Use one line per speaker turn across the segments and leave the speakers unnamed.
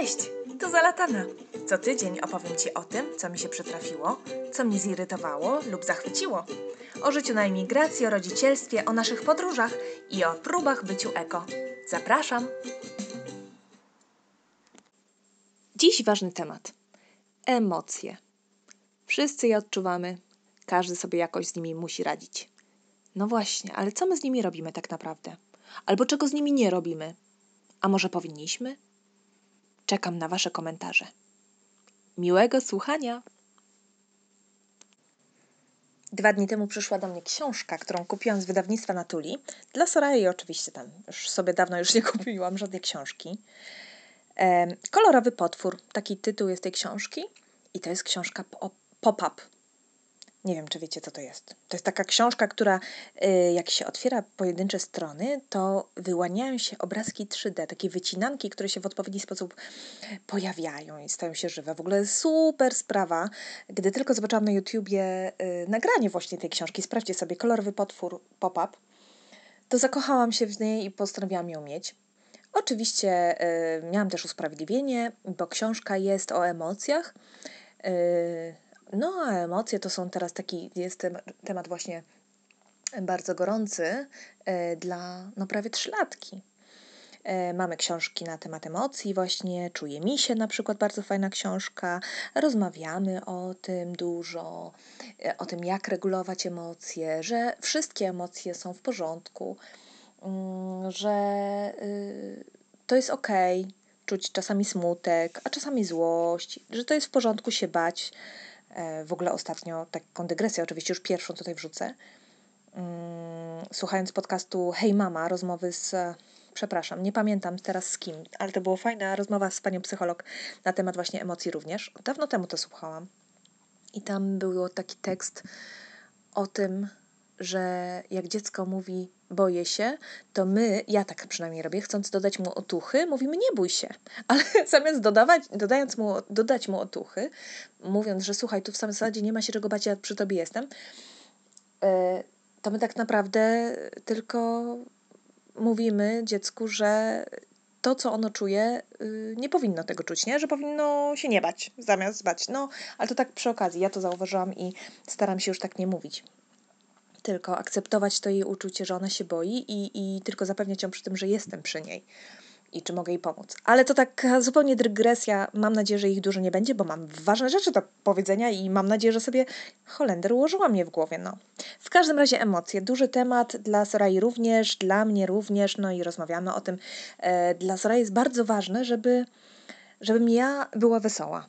Cześć, tu Zalatana. Co tydzień opowiem Ci o tym, co mi się przytrafiło, co mnie zirytowało lub zachwyciło. O życiu na emigracji, o rodzicielstwie, o naszych podróżach i o próbach byciu eko. Zapraszam! Dziś ważny temat. Emocje. Wszyscy je odczuwamy, każdy sobie jakoś z nimi musi radzić. No właśnie, ale co my z nimi robimy tak naprawdę? Albo czego z nimi nie robimy? A może powinniśmy? Czekam na Wasze komentarze. Miłego słuchania! Dwa dni temu przyszła do mnie książka, którą kupiłam z wydawnictwa Natuli. Dla Sorai oczywiście tam już sobie dawno już nie kupiłam żadnej książki. Kolorowy potwór, taki tytuł jest tej książki. I to jest książka pop-up. Nie wiem, czy wiecie, co to jest. To jest taka książka, która, y, jak się otwiera pojedyncze strony, to wyłaniają się obrazki 3D, takie wycinanki, które się w odpowiedni sposób pojawiają i stają się żywe. W ogóle super sprawa. Gdy tylko zobaczyłam na YouTubie y, nagranie właśnie tej książki, sprawdźcie sobie, kolorowy potwór pop-up, to zakochałam się w niej i postanowiłam ją mieć. Oczywiście y, miałam też usprawiedliwienie, bo książka jest o emocjach. No, a emocje to są teraz taki, jest temat właśnie bardzo gorący e, dla no prawie trzylatki. E, mamy książki na temat emocji, właśnie Czuje mi się na przykład, bardzo fajna książka. Rozmawiamy o tym dużo, e, o tym, jak regulować emocje, że wszystkie emocje są w porządku, mm, że y, to jest ok, czuć czasami smutek, a czasami złość, że to jest w porządku się bać w ogóle ostatnio taką dygresję, oczywiście już pierwszą tutaj wrzucę. Mm, słuchając podcastu Hej Mama, rozmowy z, przepraszam, nie pamiętam teraz z kim, ale to była fajna rozmowa z panią psycholog na temat właśnie emocji również. Dawno temu to słuchałam. I tam był taki tekst o tym, że jak dziecko mówi boję się, to my, ja tak przynajmniej robię, chcąc dodać mu otuchy, mówimy nie bój się. Ale zamiast dodawać, dodając mu, dodać mu otuchy, mówiąc, że słuchaj, tu w samym zasadzie nie ma się czego bać, ja przy tobie jestem, e, to my tak naprawdę tylko mówimy dziecku, że to, co ono czuje, y, nie powinno tego czuć, nie? Że powinno się nie bać, zamiast bać. No, ale to tak przy okazji, ja to zauważyłam i staram się już tak nie mówić tylko akceptować to jej uczucie, że ona się boi i, i tylko zapewniać ją przy tym, że jestem przy niej i czy mogę jej pomóc. Ale to tak zupełnie dygresja. Mam nadzieję, że ich dużo nie będzie, bo mam ważne rzeczy do powiedzenia i mam nadzieję, że sobie Holender ułożyła mnie w głowie. No. W każdym razie emocje. Duży temat dla Sorai również, dla mnie również, no i rozmawiamy o tym. E, dla Sorai jest bardzo ważne, żeby, żebym ja była wesoła.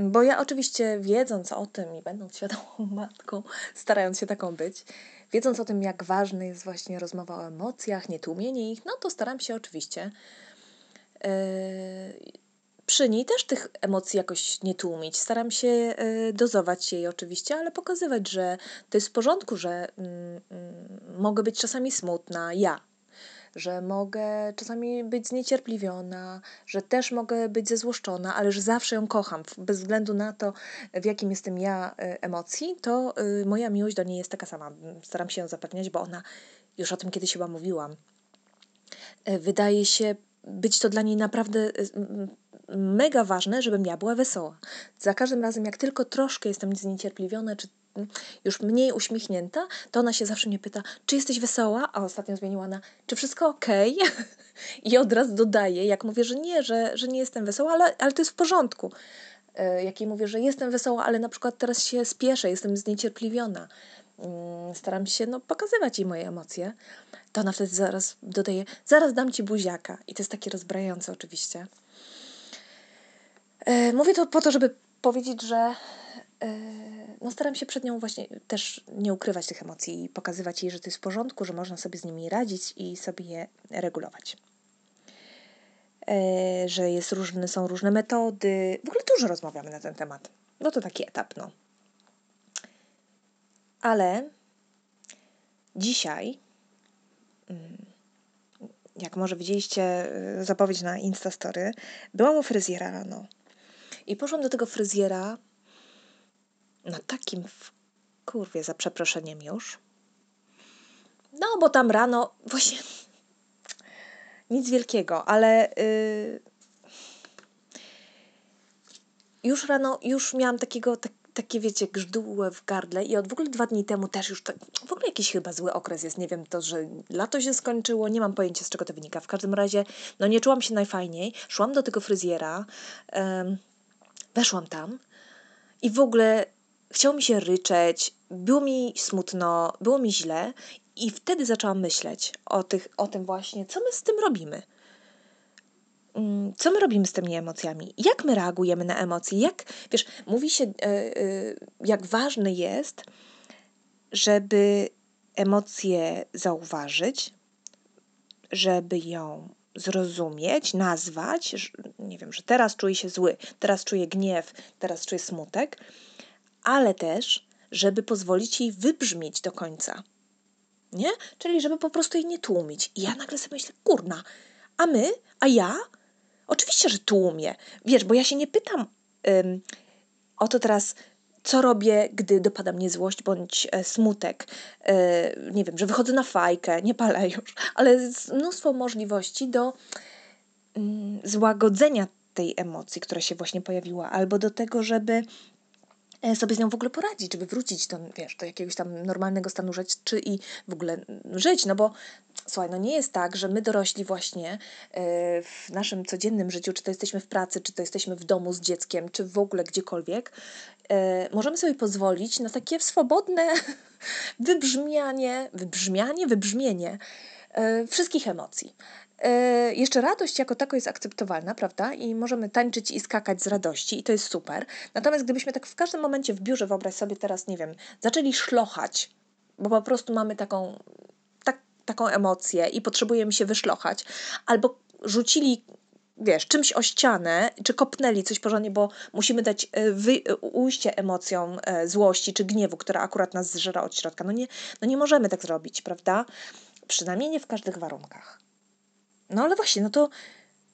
Bo ja oczywiście wiedząc o tym i będąc świadomą matką, starając się taką być, wiedząc o tym, jak ważna jest właśnie rozmowa o emocjach, nie tłumienie ich, no to staram się oczywiście yy, przy niej też tych emocji jakoś nie tłumić. Staram się yy, dozować jej oczywiście, ale pokazywać, że to jest w porządku, że yy, mogę być czasami smutna, ja, że mogę czasami być zniecierpliwiona, że też mogę być zezłoszczona, ale że zawsze ją kocham. Bez względu na to, w jakim jestem ja e, emocji, to e, moja miłość do niej jest taka sama. Staram się ją zapewniać, bo ona, już o tym kiedyś chyba mówiłam, e, wydaje się być to dla niej naprawdę mega ważne, żebym ja była wesoła. Za każdym razem, jak tylko troszkę jestem zniecierpliwiona, czy już mniej uśmiechnięta, to ona się zawsze mnie pyta, czy jesteś wesoła? A ostatnio zmieniła na, czy wszystko ok? I od razu dodaje, jak mówię, że nie, że, że nie jestem wesoła, ale, ale to jest w porządku. E, jak jej mówię, że jestem wesoła, ale na przykład teraz się spieszę, jestem zniecierpliwiona. Mm, staram się no, pokazywać jej moje emocje. To ona wtedy zaraz dodaje, zaraz dam ci buziaka. I to jest takie rozbrajające oczywiście. E, mówię to po to, żeby powiedzieć, że E, no staram się przed nią właśnie też nie ukrywać tych emocji i pokazywać jej, że to jest w porządku, że można sobie z nimi radzić i sobie je regulować. E, że jest różne, są różne metody. W ogóle dużo rozmawiamy na ten temat. No to taki etap, no. Ale dzisiaj, mm, jak może widzieliście e, zapowiedź na Instastory, byłam u fryzjera rano. I poszłam do tego fryzjera na takim kurwie za przeproszeniem już. No, bo tam rano właśnie nic wielkiego, ale yy, już rano, już miałam takiego, tak, takie wiecie, grzdółę w gardle i od w ogóle dwa dni temu też już, tak, w ogóle jakiś chyba zły okres jest, nie wiem, to, że lato się skończyło, nie mam pojęcia z czego to wynika. W każdym razie, no nie czułam się najfajniej, szłam do tego fryzjera, um, weszłam tam i w ogóle chciało mi się ryczeć, było mi smutno, było mi źle i wtedy zaczęłam myśleć o, tych, o tym właśnie, co my z tym robimy. Mm, co my robimy z tymi emocjami? Jak my reagujemy na emocje? Jak, wiesz, mówi się, e, e, jak ważne jest, żeby emocje zauważyć, żeby ją zrozumieć, nazwać, nie wiem, że teraz czuję się zły, teraz czuję gniew, teraz czuję smutek, ale też, żeby pozwolić jej wybrzmieć do końca. Nie? Czyli żeby po prostu jej nie tłumić. I ja nagle sobie myślę, kurna, a my, a ja? Oczywiście, że tłumię. Wiesz, bo ja się nie pytam ym, o to teraz, co robię, gdy dopada mnie złość bądź e, smutek. E, nie wiem, że wychodzę na fajkę, nie palę już, ale jest mnóstwo możliwości do mm, złagodzenia tej emocji, która się właśnie pojawiła, albo do tego, żeby sobie z nią w ogóle poradzić, żeby wrócić do, wiesz, do jakiegoś tam normalnego stanu rzeczy i w ogóle żyć, no bo słuchaj, no nie jest tak, że my dorośli właśnie e, w naszym codziennym życiu, czy to jesteśmy w pracy, czy to jesteśmy w domu z dzieckiem, czy w ogóle gdziekolwiek, e, możemy sobie pozwolić na takie swobodne wybrzmianie, wybrzmianie, wybrzmienie wszystkich emocji. E, jeszcze radość jako tako jest akceptowalna, prawda? I możemy tańczyć i skakać z radości, i to jest super. Natomiast gdybyśmy tak w każdym momencie w biurze, wyobraź sobie teraz, nie wiem, zaczęli szlochać, bo po prostu mamy taką, tak, taką emocję i potrzebujemy się wyszlochać, albo rzucili wiesz, czymś o ścianę, czy kopnęli coś porządnie, bo musimy dać e, wy, ujście emocjom e, złości czy gniewu, która akurat nas zżera od środka. No nie, no nie możemy tak zrobić, prawda? Przynajmniej nie w każdych warunkach. No ale właśnie, no to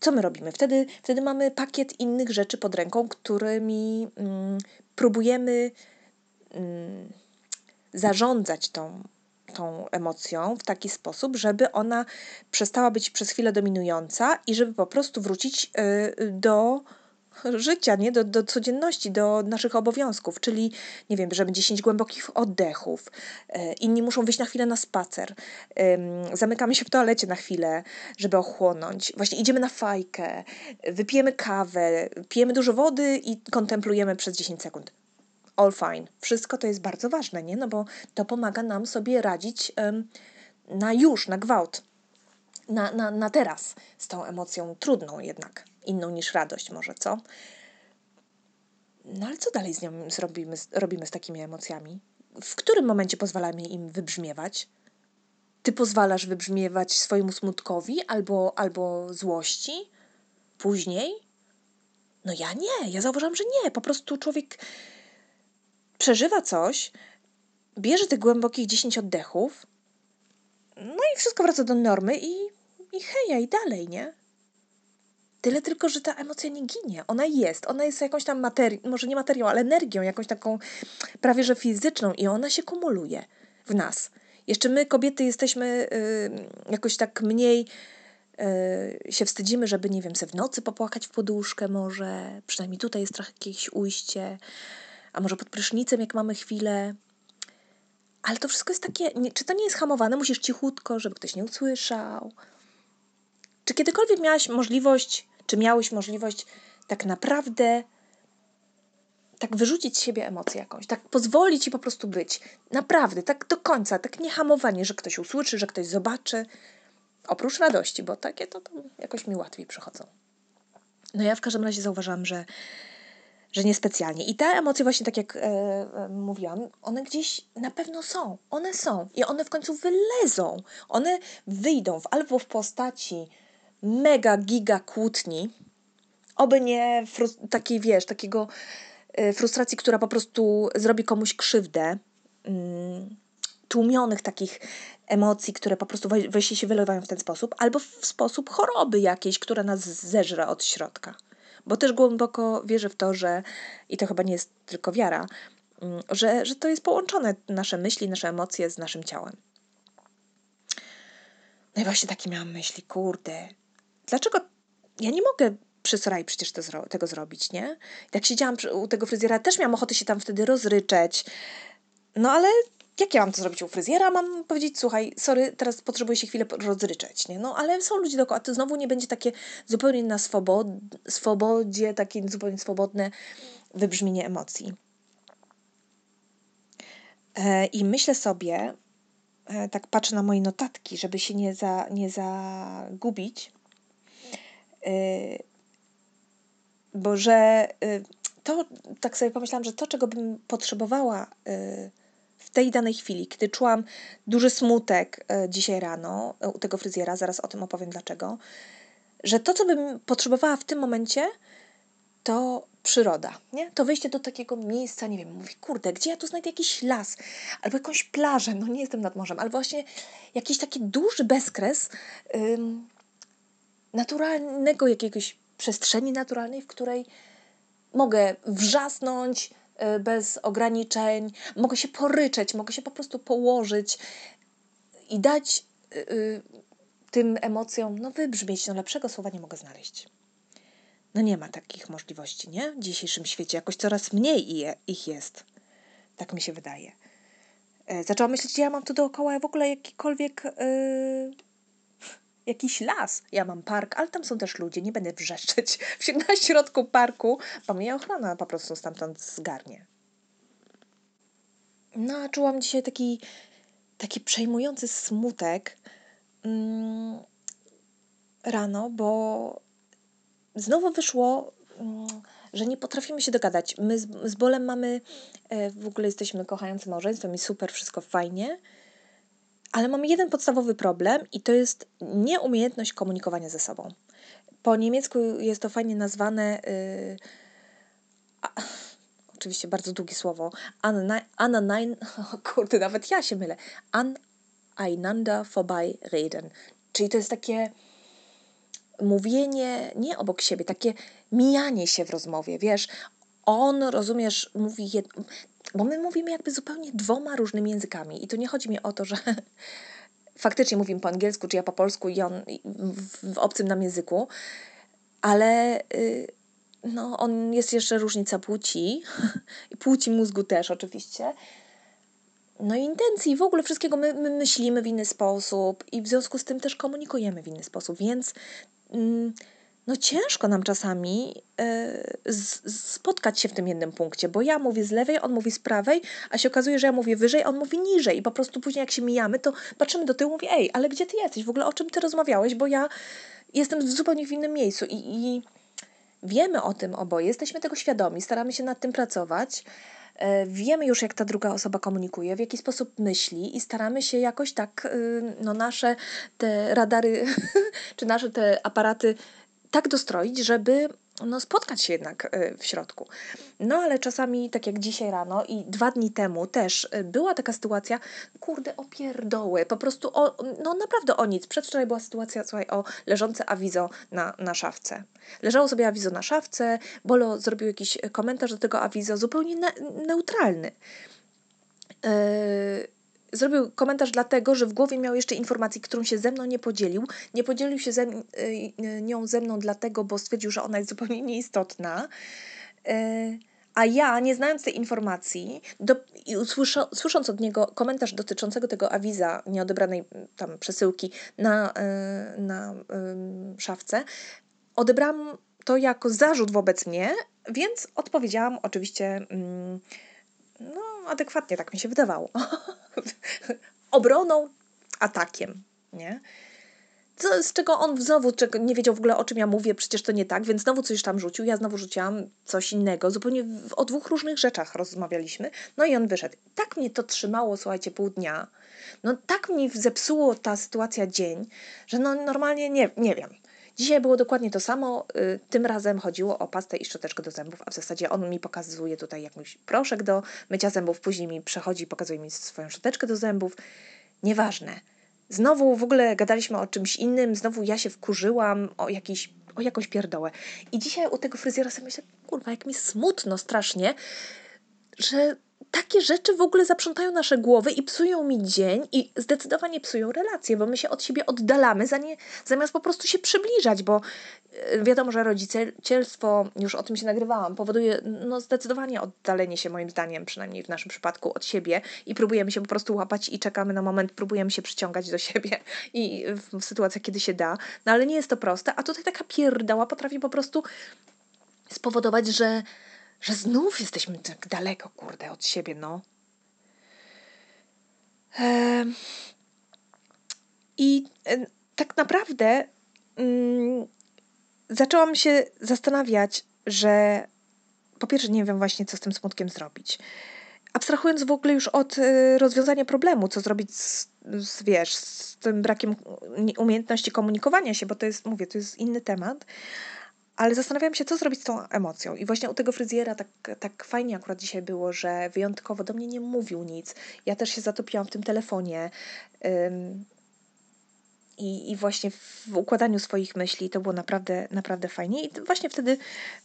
co my robimy? Wtedy, wtedy mamy pakiet innych rzeczy pod ręką, którymi mm, próbujemy mm, zarządzać tą, tą emocją w taki sposób, żeby ona przestała być przez chwilę dominująca i żeby po prostu wrócić y, do życia, nie? Do, do codzienności, do naszych obowiązków, czyli nie wiem, bierzemy 10 głębokich oddechów, e, inni muszą wyjść na chwilę na spacer, zamykamy się w toalecie na chwilę, żeby ochłonąć, właśnie idziemy na fajkę, wypijemy kawę, pijemy dużo wody i kontemplujemy przez 10 sekund. All fine. Wszystko to jest bardzo ważne, nie? No bo to pomaga nam sobie radzić na już, na gwałt, na, na, na teraz z tą emocją trudną jednak inną niż radość może, co? No ale co dalej z nią zrobimy, robimy z takimi emocjami? W którym momencie pozwalamy im wybrzmiewać? Ty pozwalasz wybrzmiewać swojemu smutkowi albo, albo złości? Później? No ja nie, ja zauważam, że nie. Po prostu człowiek przeżywa coś, bierze tych głębokich 10 oddechów, no i wszystko wraca do normy i, i heja, i dalej, nie? Tyle tylko, że ta emocja nie ginie. Ona jest. Ona jest jakąś tam materią, może nie materią, ale energią, jakąś taką prawie że fizyczną i ona się kumuluje w nas. Jeszcze my, kobiety, jesteśmy y, jakoś tak mniej y, się wstydzimy, żeby, nie wiem, se w nocy popłakać w poduszkę może. Przynajmniej tutaj jest trochę jakieś ujście. A może pod prysznicem, jak mamy chwilę. Ale to wszystko jest takie, nie, czy to nie jest hamowane? Musisz cichutko, żeby ktoś nie usłyszał. Czy kiedykolwiek miałaś możliwość czy miałeś możliwość tak naprawdę tak wyrzucić z siebie emocję jakąś, tak pozwolić ci po prostu być. Naprawdę, tak do końca, tak nie hamowanie, że ktoś usłyszy, że ktoś zobaczy. Oprócz radości, bo takie to, to jakoś mi łatwiej przychodzą. No ja w każdym razie zauważam, że, że niespecjalnie. I te emocje właśnie, tak jak e, e, mówiłam, one gdzieś na pewno są. One są. I one w końcu wylezą. One wyjdą w, albo w postaci mega giga kłótni, oby nie takiej, wiesz, takiego y, frustracji, która po prostu zrobi komuś krzywdę, mm, tłumionych takich emocji, które po prostu weźcie się wylewają w ten sposób, albo w sposób choroby jakiejś, która nas zeżre od środka. Bo też głęboko wierzę w to, że, i to chyba nie jest tylko wiara, mm, że, że to jest połączone nasze myśli, nasze emocje z naszym ciałem. No i właśnie takie miałam myśli, kurde, dlaczego ja nie mogę przy Sorai przecież zro tego zrobić, nie? Jak siedziałam u tego fryzjera, też miałam ochotę się tam wtedy rozryczeć. No ale jak ja mam to zrobić u fryzjera? Mam powiedzieć, słuchaj, sorry, teraz potrzebuję się chwilę rozryczeć, nie? No ale są ludzie dookoła, to znowu nie będzie takie zupełnie na swobod swobodzie, takie zupełnie swobodne wybrzmienie emocji. E, I myślę sobie, e, tak patrzę na moje notatki, żeby się nie, za, nie zagubić, bo że to, tak sobie pomyślałam, że to, czego bym potrzebowała w tej danej chwili, kiedy czułam duży smutek dzisiaj rano u tego fryzjera, zaraz o tym opowiem dlaczego, że to, co bym potrzebowała w tym momencie, to przyroda, nie? To wyjście do takiego miejsca, nie wiem, mówi, kurde, gdzie ja tu znajdę jakiś las, albo jakąś plażę, no nie jestem nad morzem, albo właśnie jakiś taki duży bezkres ym, naturalnego jakiegoś przestrzeni naturalnej, w której mogę wrzasnąć y, bez ograniczeń, mogę się poryczeć, mogę się po prostu położyć i dać y, y, tym emocjom, no wybrzmieć, no lepszego słowa nie mogę znaleźć. No nie ma takich możliwości, nie? W dzisiejszym świecie jakoś coraz mniej ich jest. Tak mi się wydaje. E, zaczęłam myśleć, że ja mam tu dookoła w ogóle jakikolwiek yy, jakiś las. Ja mam park, ale tam są też ludzie, nie będę wrzeszczeć na środku parku, bo mnie ochrona po prostu stamtąd zgarnie. No, a czułam dzisiaj taki, taki przejmujący smutek mm, rano, bo znowu wyszło, mm, że nie potrafimy się dogadać. My z, z Bolem mamy, e, w ogóle jesteśmy kochającym małżeństwem i super, wszystko fajnie, ale mamy jeden podstawowy problem i to jest nieumiejętność komunikowania ze sobą. Po niemiecku jest to fajnie nazwane, yy, a, oczywiście bardzo długie słowo, aneinander, kurde, nawet ja się mylę, aneinander vorbei reden. Czyli to jest takie mówienie nie obok siebie, takie mijanie się w rozmowie, wiesz. On, rozumiesz, mówi jedno, bo my mówimy jakby zupełnie dwoma różnymi językami i tu nie chodzi mi o to, że faktycznie mówimy po angielsku, czy ja po polsku i on w, obcym nam języku, ale y, no, on jest jeszcze różnica płci i płci mózgu też oczywiście. No i intencji, w ogóle wszystkiego my, my myślimy w inny sposób i w związku z tym też komunikujemy w inny sposób, więc Mm, no ciężko nam czasami y, spotkać się w tym jednym punkcie, bo ja mówię z lewej, on mówi z prawej, a się okazuje, że ja mówię wyżej, on mówi niżej i po prostu później jak się mijamy, to patrzymy do tyłu, mówię, ej, ale gdzie ty jesteś? W ogóle o czym ty rozmawiałeś? Bo ja jestem w zupełnie w innym miejscu i, i wiemy o tym oboje, jesteśmy tego świadomi, staramy się nad tym pracować, E, wiemy już, jak ta druga osoba komunikuje, w jaki sposób myśli i staramy się jakoś tak, y, no nasze te radary, czy nasze te aparaty tak dostroić, żeby no, spotkać się jednak y, w środku. No ale czasami, tak jak dzisiaj rano i dwa dni temu też y, była taka sytuacja, kurde, opierdoły, po prostu o, no naprawdę o nic. Przedwczoraj była sytuacja, słuchaj, o leżące awizo na, na szafce. Leżało sobie awizo na szafce, Bolo zrobił jakiś komentarz do tego awizo, zupełnie ne neutralny. Yy, zrobił komentarz dlatego, że w głowie miał jeszcze informację, którą się ze mną nie podzielił. Nie podzielił się ze, y, nią ze mną dlatego, bo stwierdził, że ona jest zupełnie nieistotna. Y, a ja, nie znając tej informacji, do, usłysza, słysząc od niego komentarz dotyczącego tego awiza nieodebranej tam przesyłki na, y, na szafce, odebrałam to jako zarzut wobec mnie, więc odpowiedziałam oczywiście mm, no, adekwatnie, tak mi się wydawało. Obroną, atakiem, nie? Co, z czego on znowu czego, nie wiedział w ogóle o czym ja mówię, przecież to nie tak, więc znowu coś tam rzucił, ja znowu rzuciłam coś innego, zupełnie w, o dwóch różnych rzeczach rozmawialiśmy, no i on wyszedł. Tak mnie to trzymało, słuchajcie, pół dnia, no tak mi zepsuło ta sytuacja dzień, że no normalnie nie, nie wiem. Dzisiaj było dokładnie to samo. Y, tym razem chodziło o pastę i szczoteczkę do zębów, a w zasadzie on mi pokazuje tutaj jakiś proszek do mycia zębów, później mi przechodzi i pokazuje mi swoją szczoteczkę do zębów. Nieważne. Znowu w ogóle gadaliśmy o czymś innym, znowu ja się wkurzyłam o jakiś, o jakąś pierdołę. I dzisiaj u tego fryzjera sobie myślę, kurwa, jak mi smutno strasznie, że takie rzeczy w ogóle zaprzątają nasze głowy i psują mi dzień i zdecydowanie psują relacje, bo my się od siebie oddalamy, zamiast po prostu się przybliżać, bo e, wiadomo, że rodzicielstwo, już o tym się nagrywałam, powoduje no, zdecydowanie oddalenie się moim zdaniem, przynajmniej w naszym przypadku, od siebie i próbujemy się po prostu łapać i czekamy na moment, próbujemy się przyciągać do siebie i w, w sytuacjach, kiedy się da, no ale nie jest to proste, a tutaj taka pierdała potrafi po prostu spowodować, że że znów jesteśmy tak daleko, kurde, od siebie, no. I e, tak naprawdę mm, zaczęłam się zastanawiać, że po pierwsze nie wiem właśnie, co z tym smutkiem zrobić. Abstrahując w ogóle już od y, rozwiązania problemu, co zrobić z, z, wiesz, z tym brakiem umiejętności komunikowania się, bo to jest, mówię, to jest inny temat, ale zastanawiałam się, co zrobić z tą emocją. I właśnie u tego fryzjera tak, tak fajnie akurat dzisiaj było, że wyjątkowo do mnie nie mówił nic. Ja też się zatopiłam w tym telefonie. Ym, i, I właśnie w układaniu swoich myśli to było naprawdę, naprawdę fajnie. I właśnie wtedy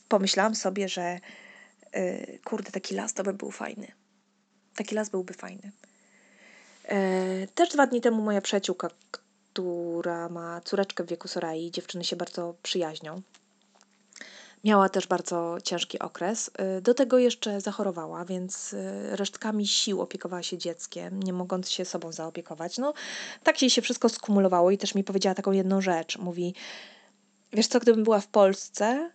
pomyślałam sobie, że yy, kurde, taki las to by był fajny. Taki las byłby fajny. Yy, też dwa dni temu moja przyjaciółka, która ma córeczkę w wieku Sorai, dziewczyny się bardzo przyjaźnią, Miała też bardzo ciężki okres. Y, do tego jeszcze zachorowała, więc y, resztkami sił opiekowała się dzieckiem, nie mogąc się sobą zaopiekować. No, tak jej się wszystko skumulowało i też mi powiedziała taką jedną rzecz. Mówi, wiesz co, gdybym była w Polsce,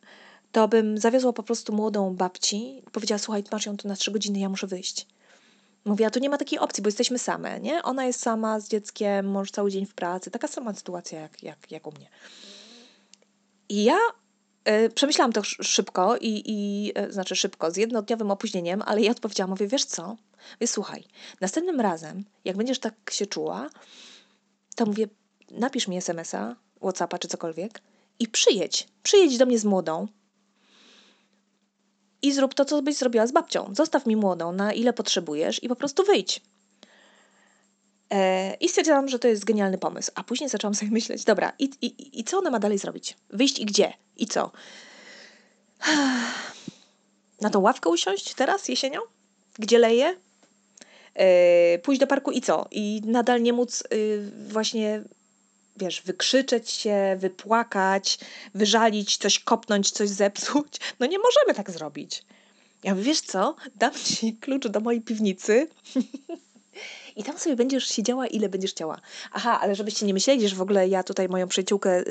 to bym zawiozła po prostu młodą babci. Powiedziała, słuchaj, masz ją tu na trzy godziny, ja muszę wyjść. Mówię, a tu nie ma takiej opcji, bo jesteśmy same, nie? Ona jest sama z dzieckiem, mąż cały dzień w pracy. Taka sama sytuacja jak, jak, jak u mnie. I ja przemyślałam to szybko i, i e, znaczy szybko, z jednodniowym opóźnieniem, ale ja odpowiedziałam, mówię, wiesz co? Mówię, słuchaj, następnym razem, jak będziesz tak się czuła, to mówię, napisz mi smsa, Whatsappa czy cokolwiek i przyjedź. Przyjedź do mnie z młodą i zrób to, co byś zrobiła z babcią. Zostaw mi młodą, na ile potrzebujesz i po prostu wyjdź. E, I stwierdziłam, że to jest genialny pomysł. A później zaczęłam sobie myśleć, dobra, i, i, i co ona ma dalej zrobić? Wyjść i gdzie? I co? Na tą ławkę usiąść teraz, jesienią? Gdzie leje? Pójść do parku i co? I nadal nie móc yy, właśnie, wiesz, wykrzyczeć się, wypłakać, wyżalić, coś kopnąć, coś zepsuć. No nie możemy tak zrobić. Ja mówię, wiesz co? Dam ci klucz do mojej piwnicy i tam sobie będziesz siedziała, ile będziesz chciała. Aha, ale żebyście nie myśleli, że w ogóle ja tutaj moją przyjaciółkę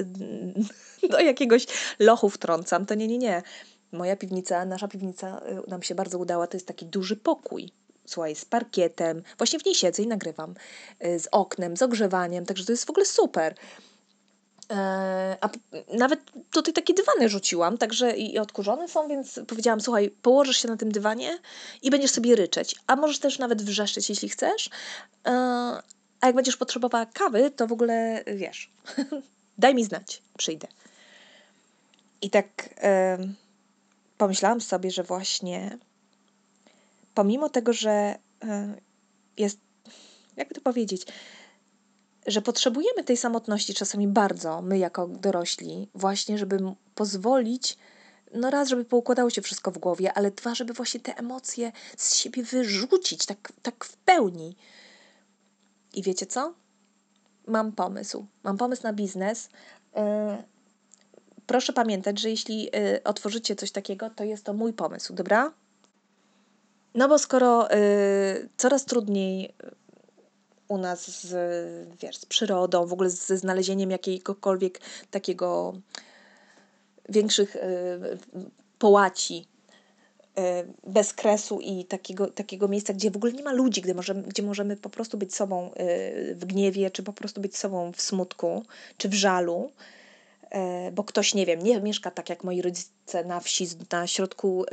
do jakiegoś lochu wtrącam, to nie, nie, nie. Moja piwnica, nasza piwnica y, nam się bardzo udała, to jest taki duży pokój. Słuchaj, z parkietem, właśnie w niej siedzę i nagrywam, y, z oknem, z ogrzewaniem, także to jest w ogóle super. E, a nawet tutaj takie dywany rzuciłam, także i odkurzone są, więc powiedziałam, słuchaj, położysz się na tym dywanie i będziesz sobie ryczeć. A możesz też nawet wrzeszczeć, jeśli chcesz. E, a jak będziesz potrzebowała kawy, to w ogóle wiesz, daj mi znać, przyjdę. I tak e, pomyślałam sobie, że właśnie pomimo tego, że jest, jakby to powiedzieć, że potrzebujemy tej samotności czasami bardzo, my jako dorośli, właśnie, żeby pozwolić, no raz, żeby poukładało się wszystko w głowie, ale dwa, żeby właśnie te emocje z siebie wyrzucić tak, tak w pełni. I wiecie co? Mam pomysł. Mam pomysł na biznes. Yy, proszę pamiętać, że jeśli yy, otworzycie coś takiego, to jest to mój pomysł, dobra? No bo skoro yy, coraz trudniej u nas z, wiesz, z przyrodą, w ogóle ze znalezieniem jakiegokolwiek takiego większych y, połaci y, bez kresu i takiego, takiego miejsca, gdzie w ogóle nie ma ludzi, gdzie możemy, gdzie możemy po prostu być sobą y, w gniewie, czy po prostu być sobą w smutku, czy w żalu, bo ktoś, nie wiem, nie mieszka tak jak moi rodzice na wsi, na środku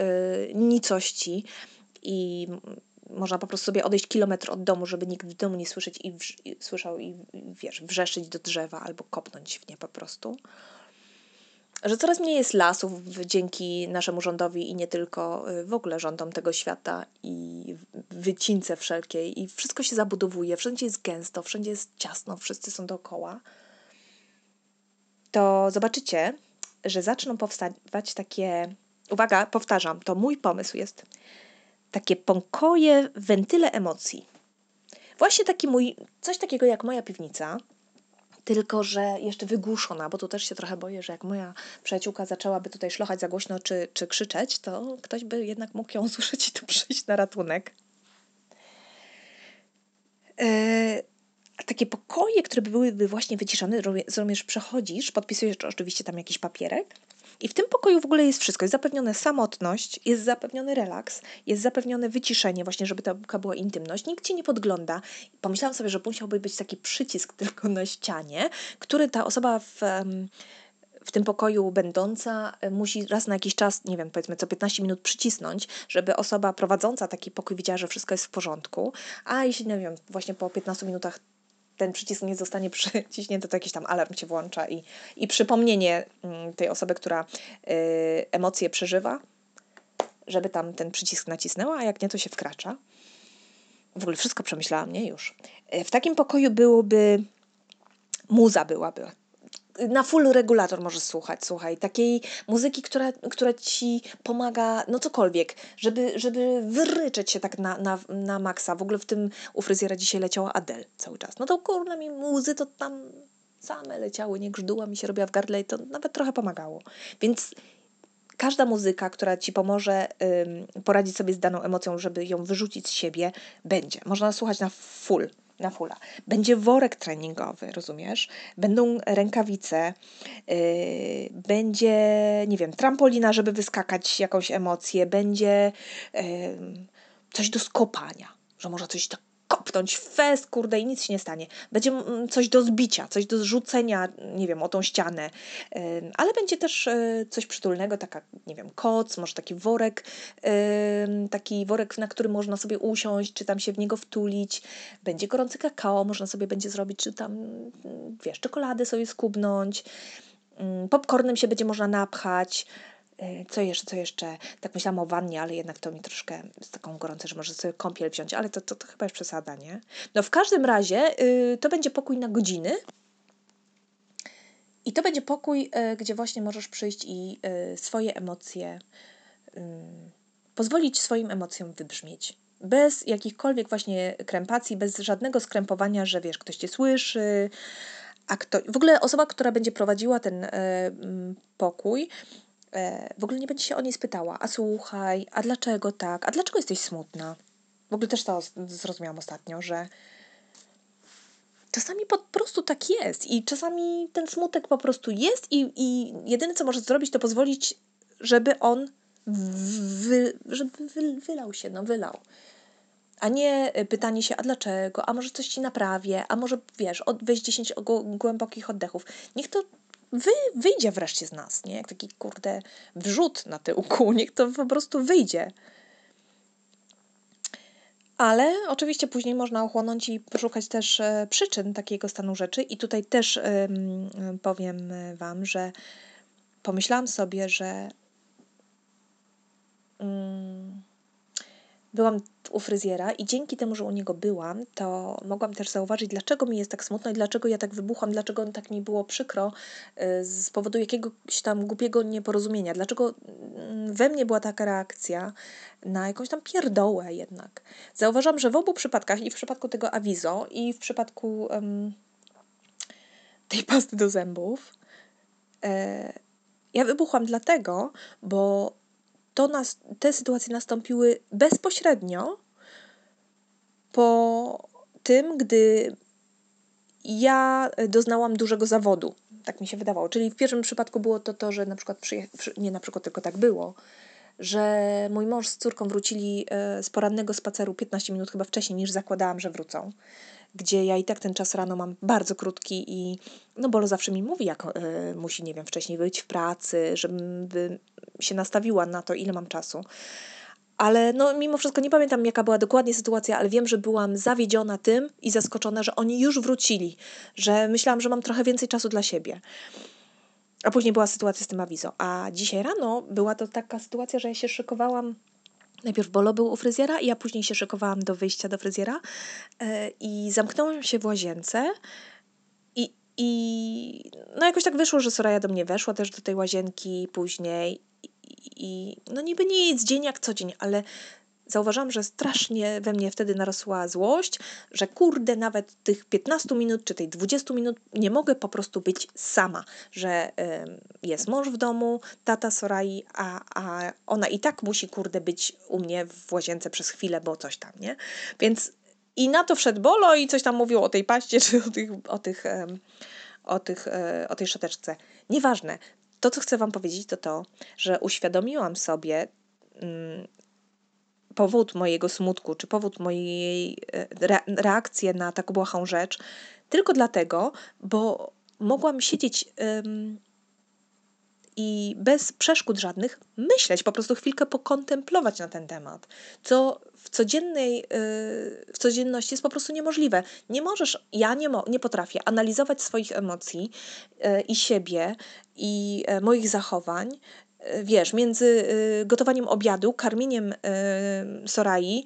nicości i można po prostu sobie odejść kilometr od domu, żeby nikt w domu nie słyszeć i, wrz- i słyszał i wiesz, wrzeszyć do drzewa albo kopnąć w nie po prostu. Że coraz mniej jest lasów dzięki naszemu rządowi i nie tylko y, w ogóle rządom tego świata i wycince wszelkiej i wszystko się zabudowuje, wszędzie jest gęsto, wszędzie jest ciasno, wszyscy są dookoła. To zobaczycie, że zaczną powstawać takie, uwaga, powtarzam, to mój pomysł jest, takie pokoje, wentyle emocji. Właśnie taki mój, coś takiego jak moja piwnica, tylko że jeszcze wygłuszona, bo tu też się trochę boję, że jak moja przyjaciółka zaczęłaby tutaj szlochać za głośno czy, czy krzyczeć, to ktoś by jednak mógł ją usłyszeć i tu przyjść na ratunek. Yy, takie pokoje, które byłyby właśnie wyciszone, rozumiesz, przechodzisz, podpisujesz oczywiście tam jakiś papierek i w tym pokoju w ogóle jest wszystko. Jest zapewniona samotność, jest zapewniony relaks, jest zapewnione wyciszenie, właśnie, żeby ta była intymność. Nikt ci nie podgląda. Pomyślałam sobie, że musiałby być taki przycisk tylko na ścianie, który ta osoba w w tym pokoju będąca e, musi raz na jakiś czas, nie wiem, powiedzmy co 15 minut przycisnąć, żeby osoba prowadząca taki pokój widziała, że wszystko jest w porządku, a jeśli, nie wiem, właśnie po 15 minutach ten przycisk nie zostanie przyciśnięty, to jakiś tam alarm się włącza i, i przypomnienie mm, tej osoby, która y, emocje przeżywa, żeby tam ten przycisk nacisnęła, a jak nie, to się wkracza. W ogóle wszystko przemyślałam, nie? Już. Y, w takim pokoju byłoby muza byłaby na full regulator możesz słuchać, słuchaj, takiej muzyki, która, która ci pomaga, no cokolwiek, żeby, żeby wyryczeć się tak na, na, na maksa. W ogóle w tym u fryzjera dzisiaj leciała Adele cały czas. No to kurna mi muzy to tam same leciały, nie grzduła mi się robiła w gardle i to nawet trochę pomagało. Więc każda muzyka, która ci pomoże ym, poradzić sobie z daną emocją, żeby ją wyrzucić z siebie, będzie. Można słuchać na full na fula. Będzie worek treningowy, rozumiesz? Będą rękawice, yy, będzie, nie wiem, trampolina, żeby wyskakać jakąś emocję, będzie yy, coś do skopania, że może coś tak kopnąć fest, kurde, i nic się nie stanie. Będzie mm, coś do zbicia, coś do zrzucenia, nie wiem, o tą ścianę, ale będzie też e, coś przytulnego, taka, nie wiem, koc, może taki worek, taki worek, na którym można sobie usiąść, czy tam się w niego wtulić. Będzie gorący kakao, można sobie będzie zrobić, czy tam, wiesz, czekoladę sobie skubnąć. Popcornem się będzie można napchać. E, co jeszcze, co jeszcze? Tak myślałam o wannie, ale jednak to mi troszkę jest taką gorące, że może sobie kąpiel wziąć, ale to, to, to chyba jest przesada, nie? No w każdym razie yy, to będzie pokój na godziny. I to będzie pokój, yy, gdzie właśnie możesz przyjść i yy, swoje emocje, pozwolić swoim emocjom wybrzmieć. Bez jakichkolwiek właśnie krępacji, bez żadnego skrępowania, że wiesz, ktoś cię słyszy, a kto... W ogóle osoba, która będzie prowadziła ten pokój, E, w ogóle nie będzie się o niej spytała, a słuchaj, a dlaczego tak, a dlaczego jesteś smutna? W ogóle też to zrozumiałam ostatnio, że czasami po prostu tak jest i czasami ten smutek po prostu jest i, i jedyne co możesz zrobić to pozwolić, żeby on wy, żeby wy, wylał się, no wylał. A nie pytanie się, a dlaczego, a może coś ci naprawię, a może wiesz, od, weź 10 głębokich oddechów. Niech to wy, wyjdzie wreszcie z nas, nie? Jak taki, kurde, wrzut na tyłku, niech to po prostu wyjdzie. Ale oczywiście później można ochłonąć i poszukać też e, przyczyn takiego stanu rzeczy. I tutaj też powiem Wam, że pomyślałam sobie, że mm, byłam u fryzjera i dzięki temu, że u niego byłam, to mogłam też zauważyć, dlaczego mi jest tak smutno i dlaczego ja tak wybuchłam, dlaczego tak mi było przykro y, z powodu jakiegoś tam głupiego nieporozumienia, dlaczego mm, we mnie była taka reakcja na jakąś tam pierdołę jednak. Zauważam, że w obu przypadkach, i w przypadku tego awizo, i w przypadku um, tej pasty do zębów, e, ja wybuchłam dlatego, bo to nas, te sytuacje nastąpiły bezpośrednio po tym, gdy ja doznałam dużego zawodu. Tak mi się wydawało. Czyli w pierwszym przypadku było to to, że na przykład, nie na przykład, tylko tak było, że mój mąż z córką wrócili e, z porannego spaceru 15 minut chyba wcześniej niż zakładałam, że wrócą gdzie ja i tak ten czas rano mam bardzo krótki i no Bolo zawsze mi mówi, jak y, musi, nie wiem, wcześniej być w pracy, żebym się nastawiła na to, ile mam czasu. Ale no, mimo wszystko nie pamiętam, jaka była dokładnie sytuacja, ale wiem, że byłam zawiedziona tym i zaskoczona, że oni już wrócili, że myślałam, że mam trochę więcej czasu dla siebie. A później była sytuacja z tym awizo. A dzisiaj rano była to taka sytuacja, że ja się szykowałam Najpierw Bolo był u fryzjera ja później się szykowałam do wyjścia do fryzjera e, i zamknąłem się w łazience. I, i no jakoś tak wyszło, że Soraya do mnie weszła też do tej łazienki później i, i no niby nic, dzień jak co dzień, ale zauważyłam, że strasznie we mnie wtedy narosła złość, że kurde, nawet tych 15 minut czy tej 20 minut nie mogę po prostu być sama, że y, jest mąż w domu, tata Sorai, a, a ona i tak musi kurde być u mnie w łazience przez chwilę, bo coś tam, nie? Więc i na to wszedł Bolo i coś tam mówił o tej paście, czy o tych, o tych, o, tych, e, o tej szczoteczce. Nieważne. To, co chcę Wam powiedzieć, to to, że uświadomiłam sobie mm, powód mojego smutku, czy powód mojej e, reakcji na taką błahą rzecz, tylko dlatego, bo mogłam siedzieć i bez przeszkód żadnych myśleć, po prostu chwilkę pokontemplować na ten temat, co w codziennej, y, w codzienności jest po prostu niemożliwe. Nie możesz, ja nie, mo, nie potrafię analizować swoich emocji y, i siebie i y, moich zachowań wiesz, między gotowaniem obiadu, karmieniem Sorai,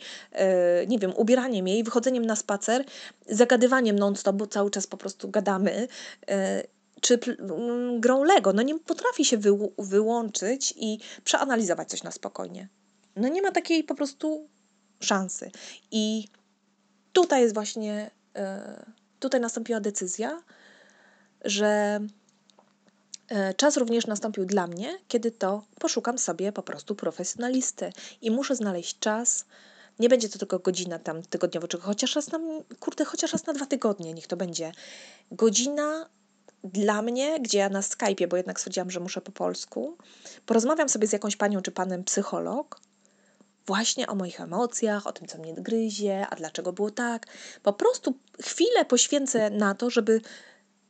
nie wiem, ubieraniem jej, wychodzeniem na spacer, zagadywaniem non-stop, bo cały czas po prostu gadamy czy mm, grą Lego. No nie potrafi się wy wyłączyć i przeanalizować coś na spokojnie. No nie ma takiej po prostu szansy. I tutaj jest właśnie, e, tutaj nastąpiła decyzja, że e, czas również nastąpił dla mnie, kiedy to poszukam sobie po prostu profesjonalisty i muszę znaleźć czas. Nie będzie to tylko godzina tam tygodniowo, czy chociaż raz na, kurde, chociaż raz na dwa tygodnie, niech to będzie godzina dla mnie, gdzie ja na Skype'ie, bo jednak stwierdziłam, że muszę po polsku, porozmawiam sobie z jakąś panią czy panem psycholog, właśnie o moich emocjach, o tym, co mnie gryzie, a dlaczego było tak. Po prostu chwilę poświęcę na to, żeby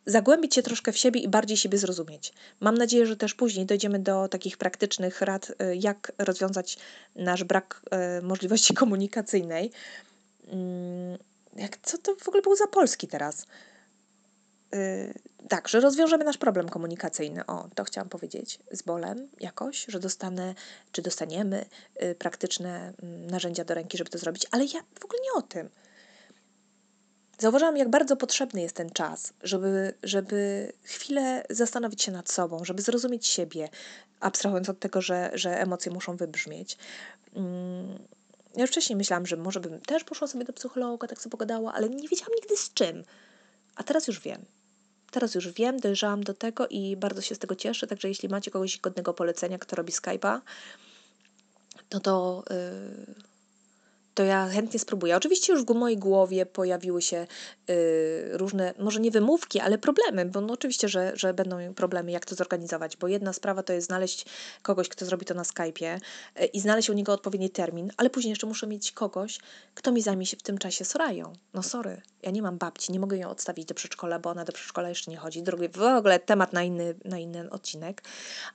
zagłębić się troszkę w siebie i bardziej siebie zrozumieć. Mam nadzieję, że też później dojdziemy do takich praktycznych rad, y, jak rozwiązać nasz brak y, możliwości komunikacyjnej. Mm, jak, co to w ogóle było za Polski teraz? Y, tak, że rozwiążemy nasz problem komunikacyjny. O, to chciałam powiedzieć z bolem jakoś, że dostanę, czy dostaniemy praktyczne mm, narzędzia do ręki, żeby to zrobić, ale ja w ogóle nie o tym. Zauważyłam, jak bardzo potrzebny jest ten czas, żeby, żeby chwilę zastanowić się nad sobą, żeby zrozumieć siebie, abstrahując od tego, że, że emocje muszą wybrzmieć. Mm, ja już wcześniej myślałam, że może bym też poszła sobie do psychologa, tak sobie pogadała, ale nie wiedziałam nigdy z czym. A teraz już wiem. Teraz już wiem, dojrzałam do tego i bardzo się z tego cieszę. Także jeśli macie kogoś godnego polecenia, kto robi Skype'a, to to. Yy to ja chętnie spróbuję. Oczywiście już w mojej głowie pojawiły się y, różne, może nie wymówki, ale problemy, bo no oczywiście, że, że będą problemy, jak to zorganizować, bo jedna sprawa to jest znaleźć kogoś, kto zrobi to na Skype'ie y, i znaleźć u niego odpowiedni termin, ale później jeszcze muszę mieć kogoś, kto mi zajmie się w tym czasie Sorają. No sorry, ja nie mam babci, nie mogę ją odstawić do przedszkola, bo ona do przedszkola jeszcze nie chodzi. Drugi, w ogóle temat na inny, na inny odcinek,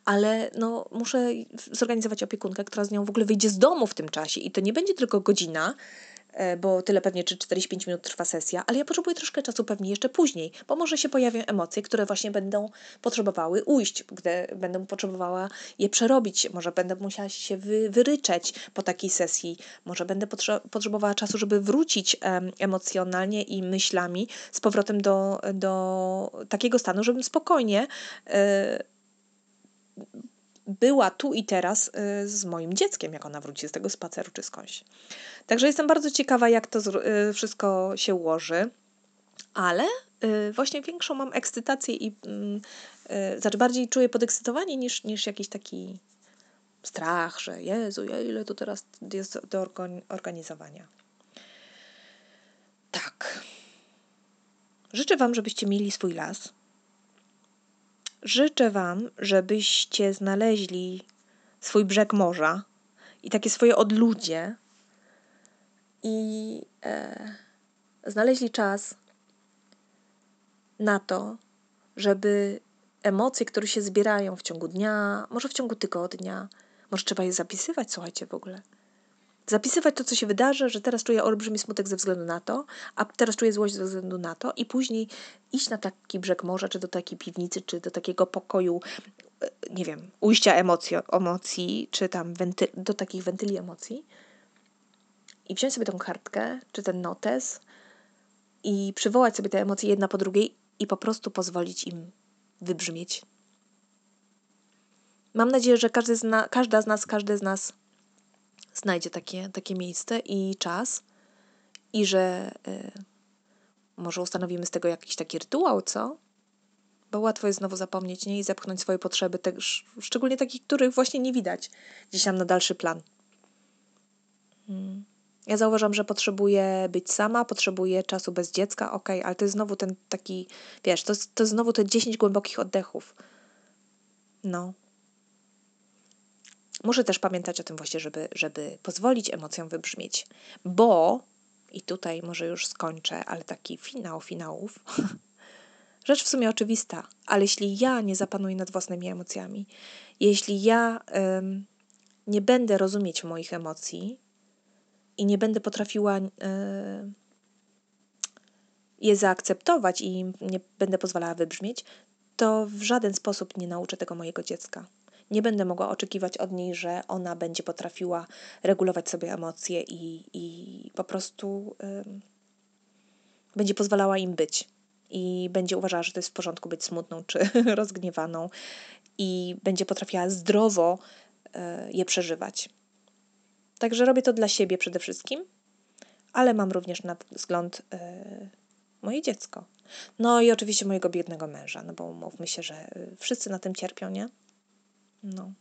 ale no muszę zorganizować opiekunkę, która z nią w ogóle wyjdzie z domu w tym czasie i to nie będzie tylko godzina godzina, e, bo tyle pewnie czy 45 minut trwa sesja, ale ja potrzebuję troszkę czasu pewnie jeszcze później, bo może się pojawią emocje, które właśnie będą potrzebowały ujść, gdy będę potrzebowała je przerobić, może będę musiała się wy, wyryczeć po takiej sesji, może będę potrze potrzebowała czasu, żeby wrócić em, emocjonalnie i myślami z powrotem do, do takiego stanu, żebym spokojnie e, była tu i teraz y, z moim dzieckiem, jak ona wróci z tego spaceru czy skądś. Także jestem bardzo ciekawa, jak to y, wszystko się ułoży, ale y, właśnie większą mam ekscytację i mm, znaczy bardziej czuję podekscytowanie niż, niż jakiś taki strach, że Jezu, ile to teraz jest do organizowania. Tak. Życzę Wam, żebyście mieli swój las, Życzę Wam, żebyście znaleźli swój brzeg morza i takie swoje odludzie i e, znaleźli czas na to, żeby emocje, które się zbierają w ciągu dnia, może w ciągu tygodnia, może trzeba je zapisywać, słuchajcie w ogóle zapisywać to, co się wydarzy, że teraz czuję olbrzymi smutek ze względu na to, a teraz czuję złość ze względu na to i później iść na taki brzeg morza, czy do takiej piwnicy, czy do takiego pokoju, e, nie wiem, ujścia emocji, emocji czy tam wenty, do takich wentyli emocji i wziąć sobie tą kartkę, czy ten notes i przywołać sobie te emocje jedna po drugiej i po prostu pozwolić im wybrzmieć. Mam nadzieję, że każdy każda z nas, każdy z nas znajdzie takie, takie miejsce i czas, i że y, może ustanowimy z tego jakiś taki rytuał, co? Bo łatwo jest znowu zapomnieć, nie? I zepchnąć swoje potrzeby, te, szczególnie takich, których właśnie nie widać gdzieś tam na dalszy plan. Hmm. Ja zauważam, że potrzebuję być sama, potrzebuję czasu bez dziecka, ok, ale to jest znowu ten taki, wiesz, to, to jest znowu te 10 głębokich oddechów. No. Muszę też pamiętać o tym właśnie, żeby, żeby pozwolić emocjom wybrzmieć, bo, i tutaj może już skończę, ale taki finał finałów, rzecz w sumie oczywista, ale jeśli ja nie zapanuję nad własnymi emocjami, jeśli ja ym, nie będę rozumieć moich emocji, i nie będę potrafiła je zaakceptować i nie będę pozwalała wybrzmieć, to w żaden sposób nie nauczę tego mojego dziecka. Nie będę mogła oczekiwać od niej, że ona będzie potrafiła regulować sobie emocje i, i po prostu będzie pozwalała im być. I będzie uważała, że to jest w porządku być smutną czy rozgniewaną, i będzie potrafiła zdrowo y, je przeżywać. Także robię to dla siebie przede wszystkim, ale mam również na wzgląd yy, moje dziecko. No i oczywiście mojego biednego męża, no bo umówmy się, że e, wszyscy na tym cierpią, nie? No.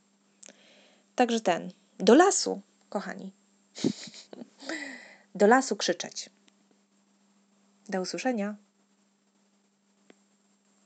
Także ten. Do lasu, kochani. Do lasu krzyczeć. Do usłyszenia.